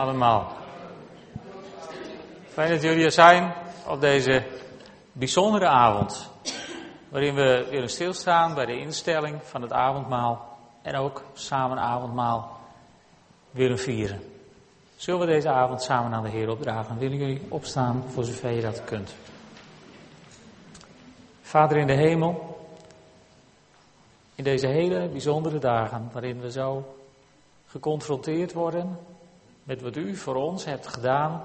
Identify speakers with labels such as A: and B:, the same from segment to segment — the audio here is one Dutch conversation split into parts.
A: allemaal. Fijn dat jullie er zijn op deze bijzondere avond. Waarin we willen stilstaan bij de instelling van het avondmaal. En ook samen avondmaal willen vieren. Zullen we deze avond samen aan de Heer opdragen? Willen jullie opstaan voor zover je dat kunt? Vader in de hemel, in deze hele bijzondere dagen waarin we zo geconfronteerd worden met wat u voor ons hebt gedaan.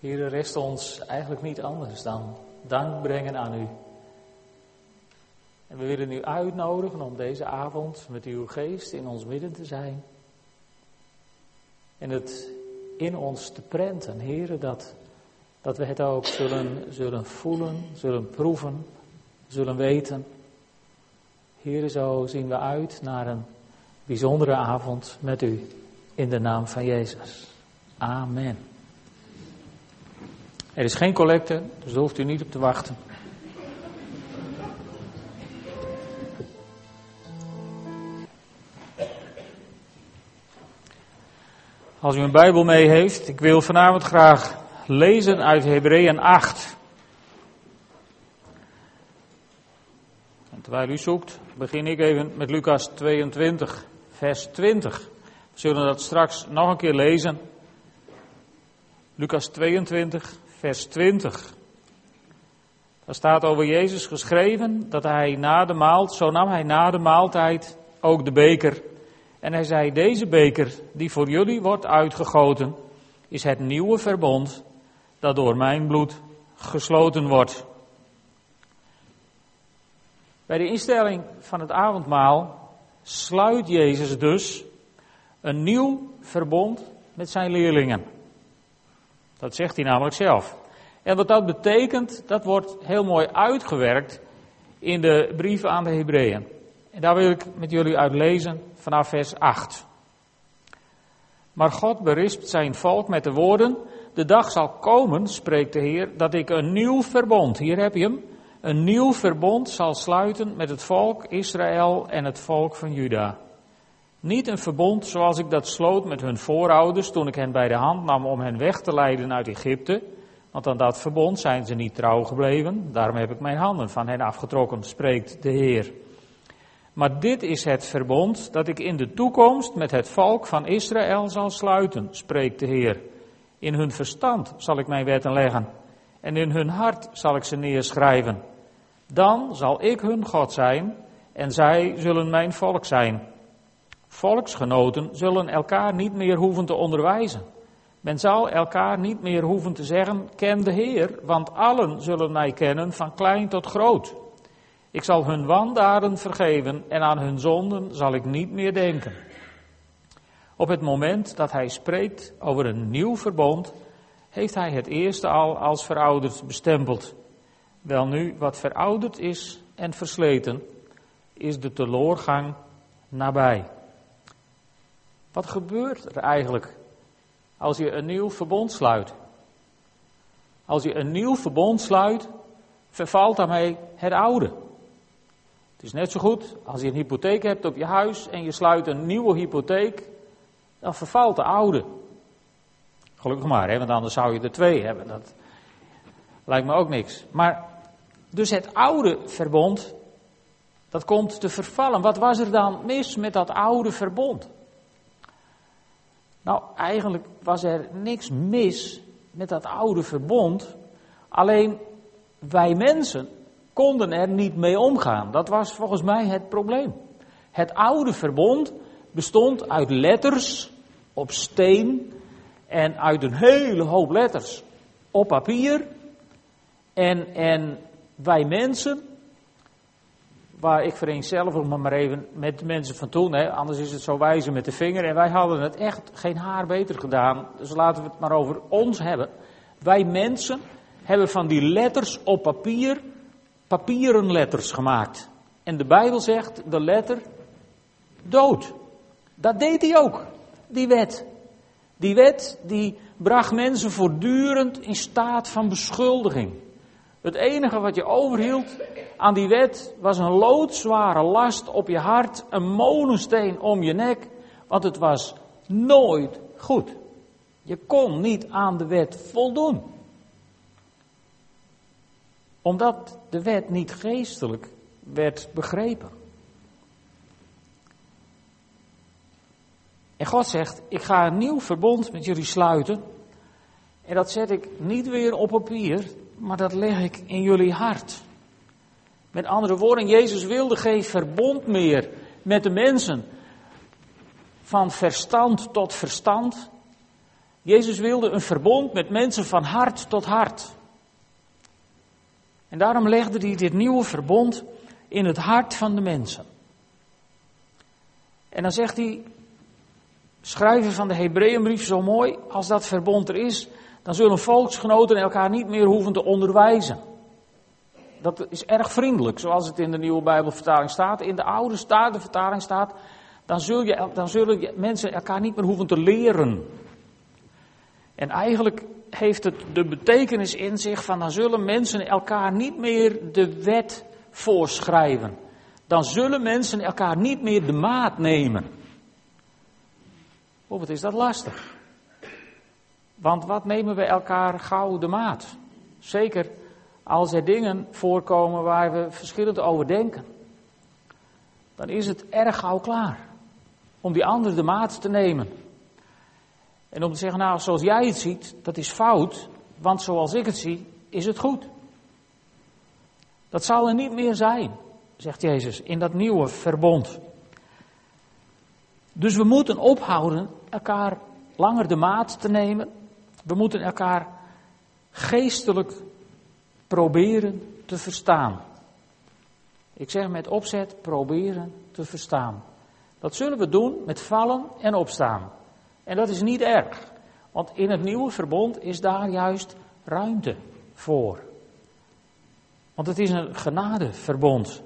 A: Heer, rest ons eigenlijk niet anders dan dank brengen aan u. En we willen u uitnodigen om deze avond met uw geest in ons midden te zijn. En het in ons te prenten, heren, dat, dat we het ook zullen, zullen voelen, zullen proeven, zullen weten. Heren, zo zien we uit naar een bijzondere avond met u. In de naam van Jezus. Amen. Er is geen collecte, dus daar hoeft u niet op te wachten. Als u een Bijbel mee heeft, ik wil vanavond graag lezen uit Hebreeën 8. En terwijl u zoekt, begin ik even met Lucas 22, vers 20. We zullen dat straks nog een keer lezen. Lucas 22, vers 20. Daar staat over Jezus geschreven dat hij na de maaltijd, zo nam hij na de maaltijd ook de beker en hij zei, deze beker die voor jullie wordt uitgegoten, is het nieuwe verbond dat door mijn bloed gesloten wordt. Bij de instelling van het avondmaal sluit Jezus dus een nieuw verbond met zijn leerlingen. Dat zegt hij namelijk zelf. En wat dat betekent, dat wordt heel mooi uitgewerkt in de brief aan de Hebreeën. En daar wil ik met jullie uit lezen vanaf vers 8. Maar God berispt zijn volk met de woorden: De dag zal komen, spreekt de Heer, dat ik een nieuw verbond, hier heb je hem, een nieuw verbond zal sluiten met het volk Israël en het volk van Juda. Niet een verbond zoals ik dat sloot met hun voorouders toen ik hen bij de hand nam om hen weg te leiden uit Egypte. Want aan dat verbond zijn ze niet trouw gebleven. Daarom heb ik mijn handen van hen afgetrokken, spreekt de Heer. Maar dit is het verbond dat ik in de toekomst met het volk van Israël zal sluiten, spreekt de Heer. In hun verstand zal ik mijn wetten leggen en in hun hart zal ik ze neerschrijven. Dan zal ik hun God zijn en zij zullen mijn volk zijn. Volksgenoten zullen elkaar niet meer hoeven te onderwijzen. Men zal elkaar niet meer hoeven te zeggen, ken de Heer, want allen zullen mij kennen, van klein tot groot. Ik zal hun wandaden vergeven en aan hun zonden zal ik niet meer denken. Op het moment dat hij spreekt over een nieuw verbond, heeft hij het eerste al als verouderd bestempeld. Wel nu, wat verouderd is en versleten, is de teloorgang nabij. Wat gebeurt er eigenlijk als je een nieuw verbond sluit? Als je een nieuw verbond sluit, vervalt daarmee het oude. Het is net zo goed als je een hypotheek hebt op je huis en je sluit een nieuwe hypotheek, dan vervalt de oude. Gelukkig maar, hè, want anders zou je er twee hebben. Dat lijkt me ook niks. Maar dus het oude verbond, dat komt te vervallen. Wat was er dan mis met dat oude verbond? Nou, eigenlijk was er niks mis met dat oude verbond. Alleen wij mensen konden er niet mee omgaan. Dat was volgens mij het probleem. Het oude verbond bestond uit letters op steen en uit een hele hoop letters op papier. En, en wij mensen, waar ik vereenzelvig me maar even met de mensen van toen, hè, anders is het zo wijzen met de vinger. En wij hadden het echt geen haar beter gedaan, dus laten we het maar over ons hebben. Wij mensen hebben van die letters op papier papieren letters gemaakt. En de Bijbel zegt de letter dood. Dat deed hij ook, die wet. Die wet die bracht mensen voortdurend in staat van beschuldiging. Het enige wat je overhield aan die wet was een loodzware last op je hart, een molensteen om je nek, want het was nooit goed. Je kon niet aan de wet voldoen. Omdat de wet niet geestelijk werd begrepen. En God zegt, ik ga een nieuw verbond met jullie sluiten. En dat zet ik niet weer op papier, maar dat leg ik in jullie hart. Met andere woorden, Jezus wilde geen verbond meer met de mensen van verstand tot verstand. Jezus wilde een verbond met mensen van hart tot hart. En daarom legde hij dit nieuwe verbond in het hart van de mensen. En dan zegt hij, schrijver van de Hebreeënbrief zo mooi, als dat verbond er is, dan zullen volksgenoten elkaar niet meer hoeven te onderwijzen. Dat is erg vriendelijk, zoals het in de nieuwe Bijbelvertaling staat. In de oude Statenvertaling staat, dan, zul je, dan zullen mensen elkaar niet meer hoeven te leren. En eigenlijk heeft het de betekenis in zich van dan zullen mensen elkaar niet meer de wet voorschrijven. Dan zullen mensen elkaar niet meer de maat nemen. Oh, wat is dat lastig. Want wat nemen we elkaar gauw de maat? Zeker als er dingen voorkomen waar we verschillend over denken. Dan is het erg gauw klaar om die ander de maat te nemen. En om te zeggen, nou, zoals jij het ziet, dat is fout, want zoals ik het zie, is het goed. Dat zal er niet meer zijn, zegt Jezus, in dat nieuwe verbond. Dus we moeten ophouden elkaar langer de maat te nemen. We moeten elkaar geestelijk proberen te verstaan. Ik zeg met opzet proberen te verstaan. Dat zullen we doen met vallen en opstaan. En dat is niet erg, want in het nieuwe verbond is daar juist ruimte voor. Want het is een genadeverbond.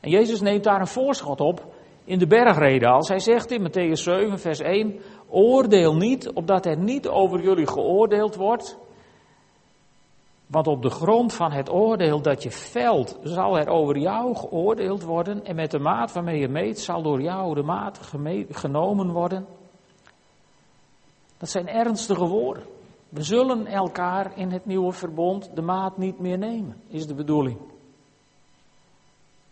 A: En Jezus neemt daar een voorschot op in de bergreden. Als hij zegt in Matthäus 7, vers 1: Oordeel niet, opdat er niet over jullie geoordeeld wordt. Want op de grond van het oordeel dat je velt, zal er over jou geoordeeld worden. En met de maat waarmee je meet, zal door jou de maat genomen worden. Dat zijn ernstige woorden. We zullen elkaar in het nieuwe verbond de maat niet meer nemen, is de bedoeling.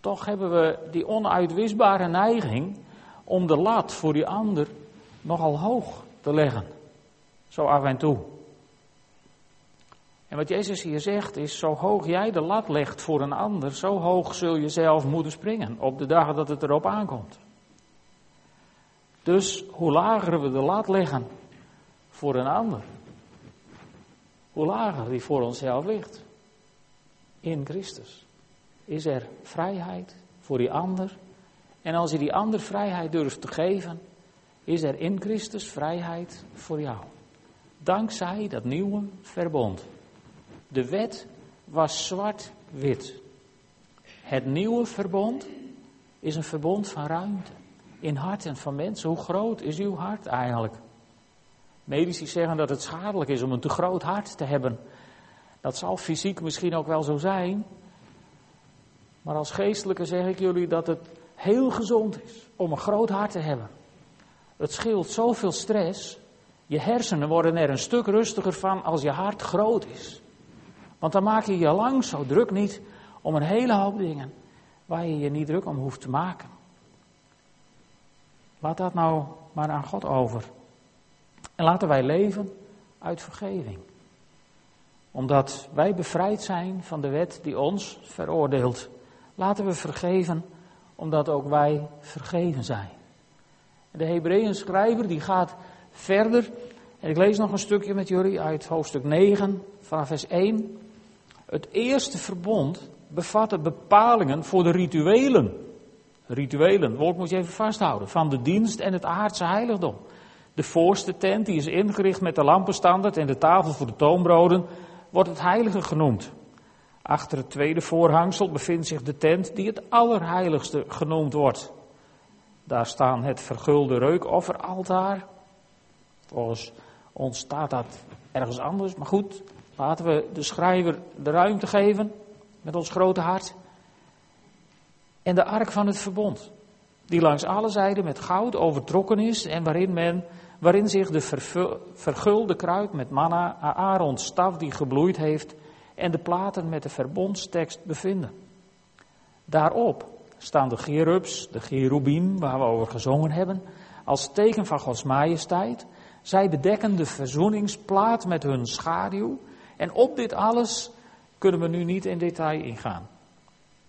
A: Toch hebben we die onuitwisbare neiging om de lat voor die ander nogal hoog te leggen. Zo af en toe. En wat Jezus hier zegt is, zo hoog jij de lat legt voor een ander, zo hoog zul je zelf moeten springen op de dag dat het erop aankomt. Dus hoe lager we de lat leggen voor een ander, hoe lager die voor onszelf ligt. In Christus is er vrijheid voor die ander. En als je die ander vrijheid durft te geven, is er in Christus vrijheid voor jou. Dankzij dat nieuwe verbond. De wet was zwart-wit. Het nieuwe verbond is een verbond van ruimte. In harten van mensen. Hoe groot is uw hart eigenlijk? Medici zeggen dat het schadelijk is om een te groot hart te hebben. Dat zal fysiek misschien ook wel zo zijn. Maar als geestelijke zeg ik jullie dat het heel gezond is om een groot hart te hebben. Het scheelt zoveel stress. Je hersenen worden er een stuk rustiger van als je hart groot is. Want dan maak je je lang zo druk niet om een hele hoop dingen waar je je niet druk om hoeft te maken. Laat dat nou maar aan God over. En laten wij leven uit vergeving. Omdat wij bevrijd zijn van de wet die ons veroordeelt. Laten we vergeven omdat ook wij vergeven zijn. De Hebreeën schrijver die gaat verder. En ik lees nog een stukje met jullie uit hoofdstuk 9 vanaf vers 1. Het eerste verbond bevatte bepalingen voor de rituelen. Rituelen, woord moet je even vasthouden. Van de dienst en het aardse heiligdom. De voorste tent, die is ingericht met de lampenstandard en de tafel voor de toonbroden, wordt het heilige genoemd. Achter het tweede voorhangsel bevindt zich de tent die het allerheiligste genoemd wordt. Daar staan het vergulde reukofferaltaar. Volgens ons staat dat ergens anders, maar goed, laten we de schrijver de ruimte geven met ons grote hart. En de ark van het verbond, die langs alle zijden met goud overtrokken is en waarin men waarin zich de vergulde kruik met manna, Aarons staf die gebloeid heeft en de platen met de verbondstekst bevinden. Daarop staan de gerubs, de cherubim, waar we over gezongen hebben, als teken van Gods majesteit. Zij bedekken de verzoeningsplaat met hun schaduw. En op dit alles kunnen we nu niet in detail ingaan.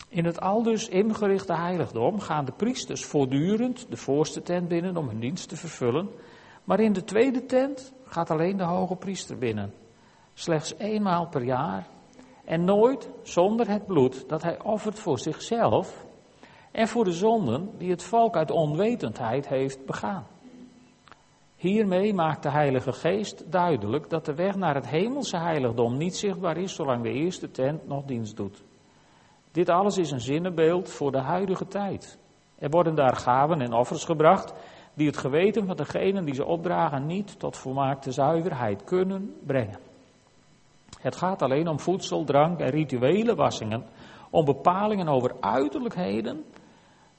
A: In het aldus ingerichte heiligdom gaan de priesters voortdurend de voorste tent binnen om hun dienst te vervullen. Maar in de tweede tent gaat alleen de hoge priester binnen. Slechts eenmaal per jaar. En nooit zonder het bloed dat hij offert voor zichzelf en voor de zonden die het volk uit onwetendheid heeft begaan. Hiermee maakt de Heilige Geest duidelijk dat de weg naar het hemelse heiligdom niet zichtbaar is zolang de eerste tent nog dienst doet. Dit alles is een zinnenbeeld voor de huidige tijd. Er worden daar gaven en offers gebracht die het geweten van degenen die ze opdragen niet tot volmaakte zuiverheid kunnen brengen. Het gaat alleen om voedsel, drank en rituele wassingen, om bepalingen over uiterlijkheden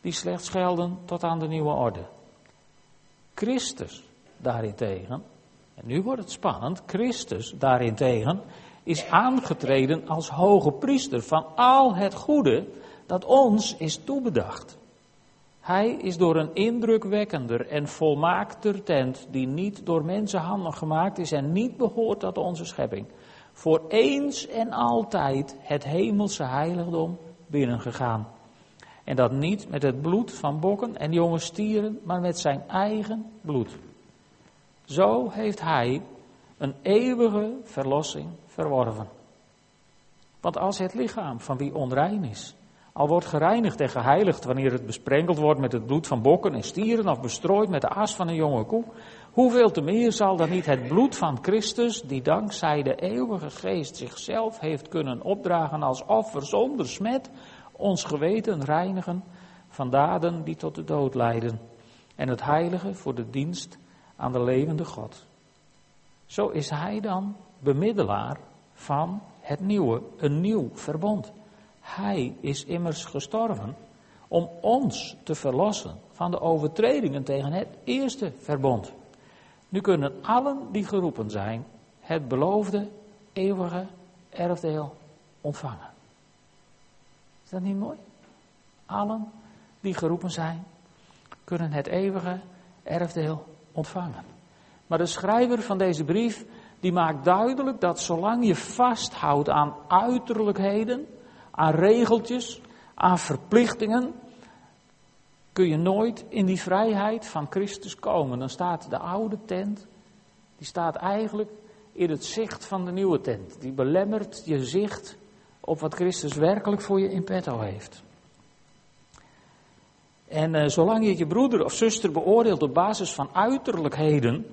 A: die slechts gelden tot aan de nieuwe orde. Christus daarentegen, en nu wordt het spannend, Christus daarentegen is aangetreden als hoge priester van al het goede dat ons is toebedacht. Hij is door een indrukwekkender en volmaakter tent, die niet door mensenhanden gemaakt is en niet behoort tot onze schepping, voor eens en altijd het hemelse heiligdom binnengegaan. En dat niet met het bloed van bokken en jonge stieren, maar met zijn eigen bloed. Zo heeft hij een eeuwige verlossing verworven. Want als het lichaam van wie onrein is, al wordt gereinigd en geheiligd wanneer het besprenkeld wordt met het bloed van bokken en stieren of bestrooid met de as van een jonge koe, hoeveel te meer zal dan niet het bloed van Christus, die dankzij de eeuwige geest zichzelf heeft kunnen opdragen als offer zonder smet, ons geweten reinigen van daden die tot de dood leiden en het heilige voor de dienst aan de levende God. Zo is hij dan bemiddelaar van het nieuwe, een nieuw verbond. Hij is immers gestorven om ons te verlossen van de overtredingen tegen het eerste verbond. Nu kunnen allen die geroepen zijn het beloofde eeuwige erfdeel ontvangen. Is dat niet mooi? Allen die geroepen zijn, kunnen het eeuwige erfdeel ontvangen. Maar de schrijver van deze brief, die maakt duidelijk dat zolang je vasthoudt aan uiterlijkheden, aan regeltjes, aan verplichtingen, kun je nooit in die vrijheid van Christus komen. Dan staat de oude tent, die staat eigenlijk in het zicht van de nieuwe tent. Die belemmert je zicht op wat Christus werkelijk voor je in petto heeft. En uh, zolang je je broeder of zuster beoordeelt op basis van uiterlijkheden,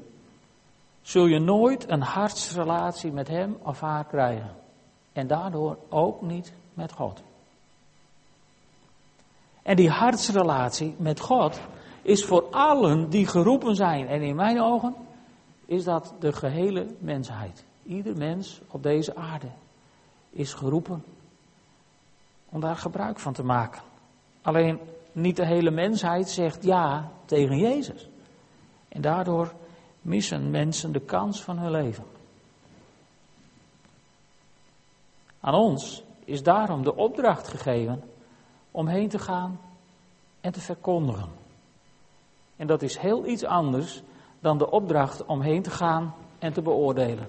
A: zul je nooit een hartsrelatie met hem of haar krijgen. En daardoor ook niet met God. En die hartsrelatie met God is voor allen die geroepen zijn. En in mijn ogen is dat de gehele mensheid. Ieder mens op deze aarde is geroepen om daar gebruik van te maken. Alleen niet de hele mensheid zegt ja tegen Jezus. En daardoor missen mensen de kans van hun leven. Aan ons is daarom de opdracht gegeven om heen te gaan en te verkondigen. En dat is heel iets anders dan de opdracht om heen te gaan en te beoordelen.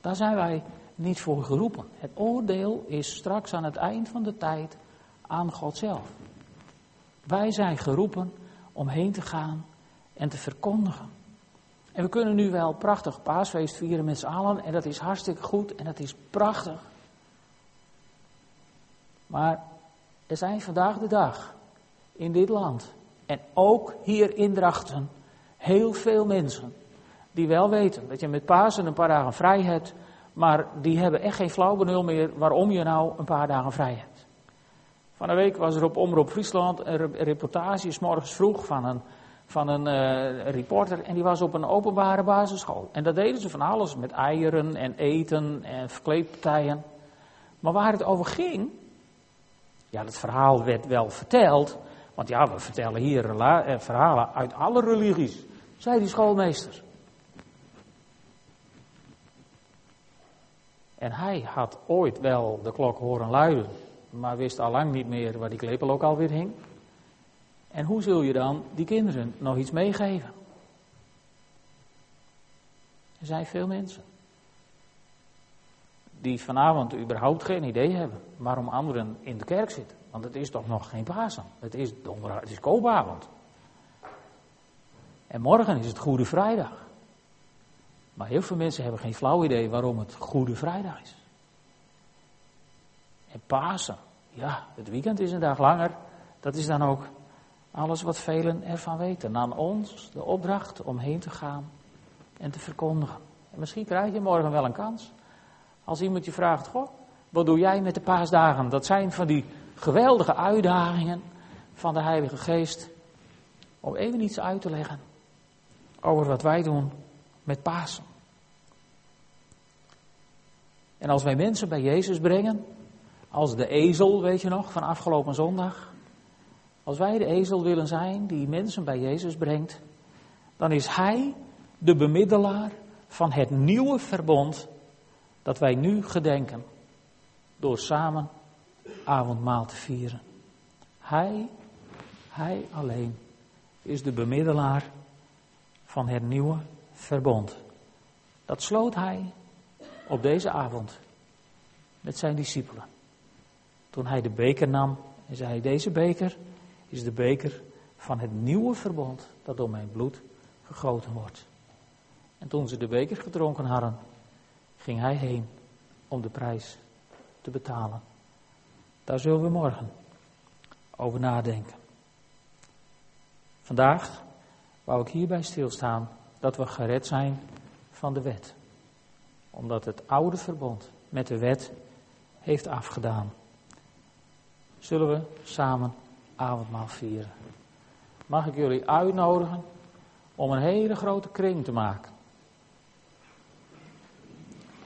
A: Daar zijn wij niet voor geroepen. Het oordeel is straks aan het eind van de tijd aan God zelf. Wij zijn geroepen om heen te gaan en te verkondigen. En we kunnen nu wel prachtig paasfeest vieren met z'n allen en dat is hartstikke goed en dat is prachtig. Maar er zijn vandaag de dag in dit land en ook hier in Drachten heel veel mensen die wel weten dat je met Pasen een paar dagen vrij hebt, maar die hebben echt geen flauw benul meer waarom je nou een paar dagen vrij hebt. Van een week was er op Omroep Friesland een reportage, s morgens vroeg, van een, van een uh, reporter. En die was op een openbare basisschool. En dat deden ze van alles, met eieren en eten en verkleedpartijen. Maar waar het over ging, ja, dat verhaal werd wel verteld. Want ja, we vertellen hier eh, verhalen uit alle religies, zei die schoolmeester. En hij had ooit wel de klok horen luiden, maar wist al lang niet meer waar die klepel ook alweer hing. En hoe zul je dan die kinderen nog iets meegeven? Er zijn veel mensen die vanavond überhaupt geen idee hebben waarom anderen in de kerk zitten. Want het is toch nog geen Pasen. Het is, het is koopavond. En morgen is het Goede Vrijdag. Maar heel veel mensen hebben geen flauw idee waarom het Goede Vrijdag is. En Pasen, ja, het weekend is een dag langer. Dat is dan ook alles wat velen ervan weten. Aan ons de opdracht om heen te gaan en te verkondigen. En misschien krijg je morgen wel een kans. Als iemand je vraagt, goh, wat doe jij met de paasdagen? Dat zijn van die geweldige uitdagingen van de Heilige Geest. Om even iets uit te leggen over wat wij doen met Pasen. En als wij mensen bij Jezus brengen, als de ezel, weet je nog, van afgelopen zondag. Als wij de ezel willen zijn die mensen bij Jezus brengt, dan is Hij de bemiddelaar van het nieuwe verbond dat wij nu gedenken door samen avondmaal te vieren. Hij, Hij alleen is de bemiddelaar van het nieuwe verbond. Dat sloot Hij op deze avond met zijn discipelen. Toen Hij de beker nam en zei: Deze beker is de beker van het nieuwe verbond dat door mijn bloed gegoten wordt. En toen ze de beker gedronken hadden, ging hij heen om de prijs te betalen. Daar zullen we morgen over nadenken. Vandaag wou ik hierbij stilstaan dat we gered zijn van de wet. Omdat het oude verbond met de wet heeft afgedaan. Zullen we samen avondmaal vieren. Mag ik jullie uitnodigen om een hele grote kring te maken.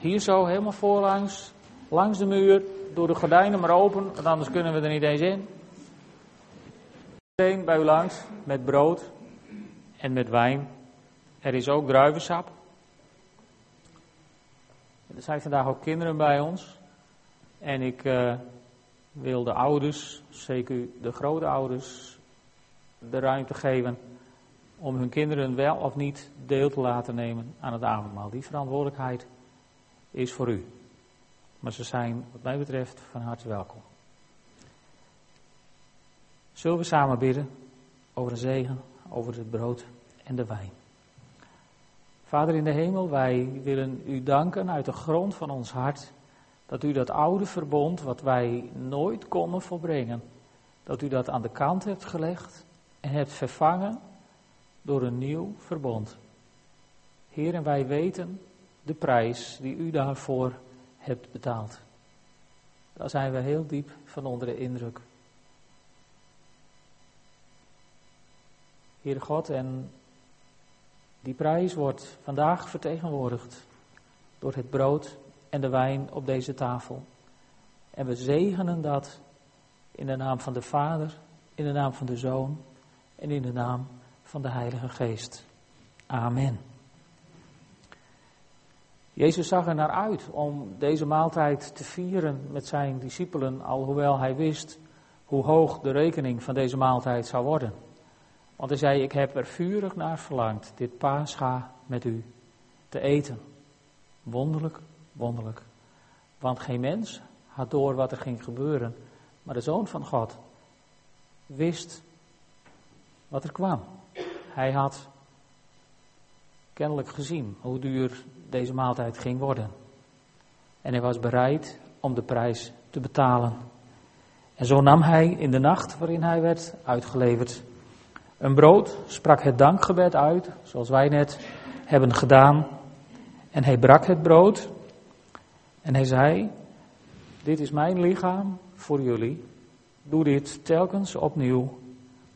A: Hier zo, helemaal voorlangs, langs de muur, door de gordijnen maar open, want anders kunnen we er niet eens in. Iedereen bij u langs, met brood en met wijn. Er is ook druivensap. Er zijn vandaag ook kinderen bij ons. En ik uh, wil de ouders, zeker de grote ouders, de ruimte geven om hun kinderen wel of niet deel te laten nemen aan het avondmaal. Die verantwoordelijkheid is voor u. Maar ze zijn, wat mij betreft, van harte welkom. Zullen we samen bidden over de zegen, over het brood en de wijn? Vader in de hemel, wij willen u danken uit de grond van ons hart dat u dat oude verbond, wat wij nooit konden volbrengen, dat u dat aan de kant hebt gelegd en hebt vervangen door een nieuw verbond. Heer, en wij weten de prijs die u daarvoor hebt betaald. Daar zijn we heel diep van onder de indruk. Heer God, en die prijs wordt vandaag vertegenwoordigd door het brood en de wijn op deze tafel. En we zegenen dat in de naam van de Vader, in de naam van de Zoon en in de naam van de Heilige Geest. Amen. Jezus zag er naar uit om deze maaltijd te vieren met zijn discipelen, alhoewel hij wist hoe hoog de rekening van deze maaltijd zou worden. Want hij zei, ik heb er vurig naar verlangd dit paascha met u te eten. Wonderlijk, wonderlijk. Want geen mens had door wat er ging gebeuren, maar de Zoon van God wist wat er kwam. Hij had kennelijk gezien hoe duur deze maaltijd ging worden. En hij was bereid om de prijs te betalen. En zo nam hij in de nacht waarin hij werd uitgeleverd een brood, sprak het dankgebed uit, zoals wij net hebben gedaan. En hij brak het brood en hij zei, dit is mijn lichaam voor jullie. Doe dit telkens opnieuw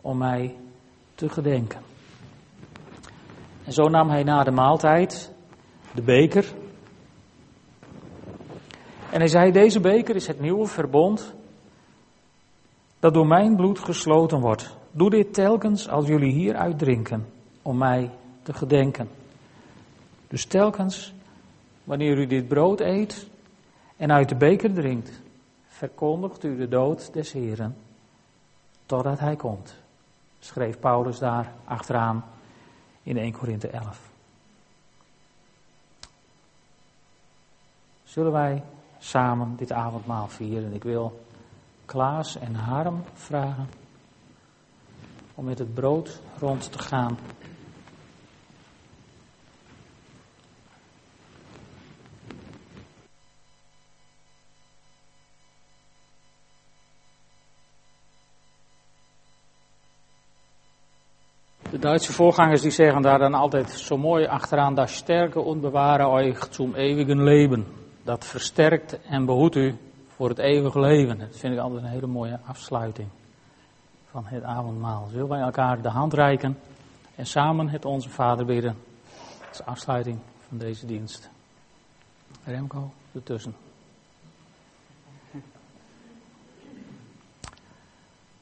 A: om mij te gedenken. En zo nam hij na de maaltijd de beker. En hij zei, deze beker is het nieuwe verbond dat door mijn bloed gesloten wordt. Doe dit telkens als jullie hieruit drinken, om mij te gedenken. Dus telkens wanneer u dit brood eet en uit de beker drinkt, verkondigt u de dood des Heren totdat hij komt. Schreef Paulus daar achteraan in 1 Korinthe 11. Zullen wij samen dit avondmaal vieren? Ik wil Klaas en Harm vragen om met het brood rond te gaan. De Duitse voorgangers die zeggen daar dan altijd zo mooi achteraan, dat sterke und bewaren euch zum ewigen Leben. Dat versterkt en behoedt u voor het eeuwige leven. Dat vind ik altijd een hele mooie afsluiting van het avondmaal. Zullen wij elkaar de hand reiken en samen het Onze Vader bidden als afsluiting van deze dienst. Remco, ertussen.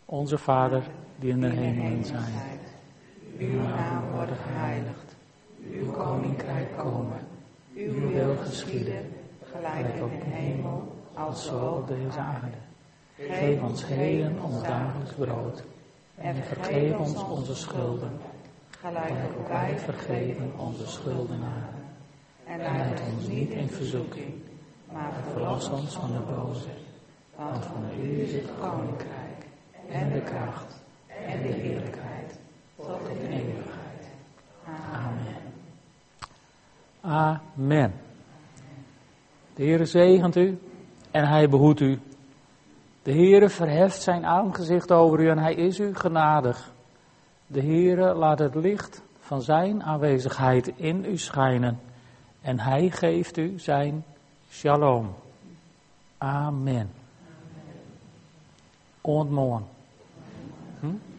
A: Onze Vader, die in de hemel zijn uw naam worden geheiligd, uw koninkrijk komen, uw wil geschieden, gelijk op de hemel, als zo op deze aarde. Geef ons heden ons dagelijks brood, en vergeef ons onze schulden, gelijk ook wij vergeven onze schuldenaren. En leid ons niet in verzoeking, maar verlos ons van de boze. Want van u is het koninkrijk, en de kracht, en de heerlijkheid tot in eeuwigheid. Amen. Amen. De Heere zegent u en hij behoedt u. De Heere verheft zijn aangezicht over u en hij is u genadig. De Heere laat het licht van zijn aanwezigheid in u schijnen en hij geeft u zijn shalom. Amen. Ontmoen. Hm?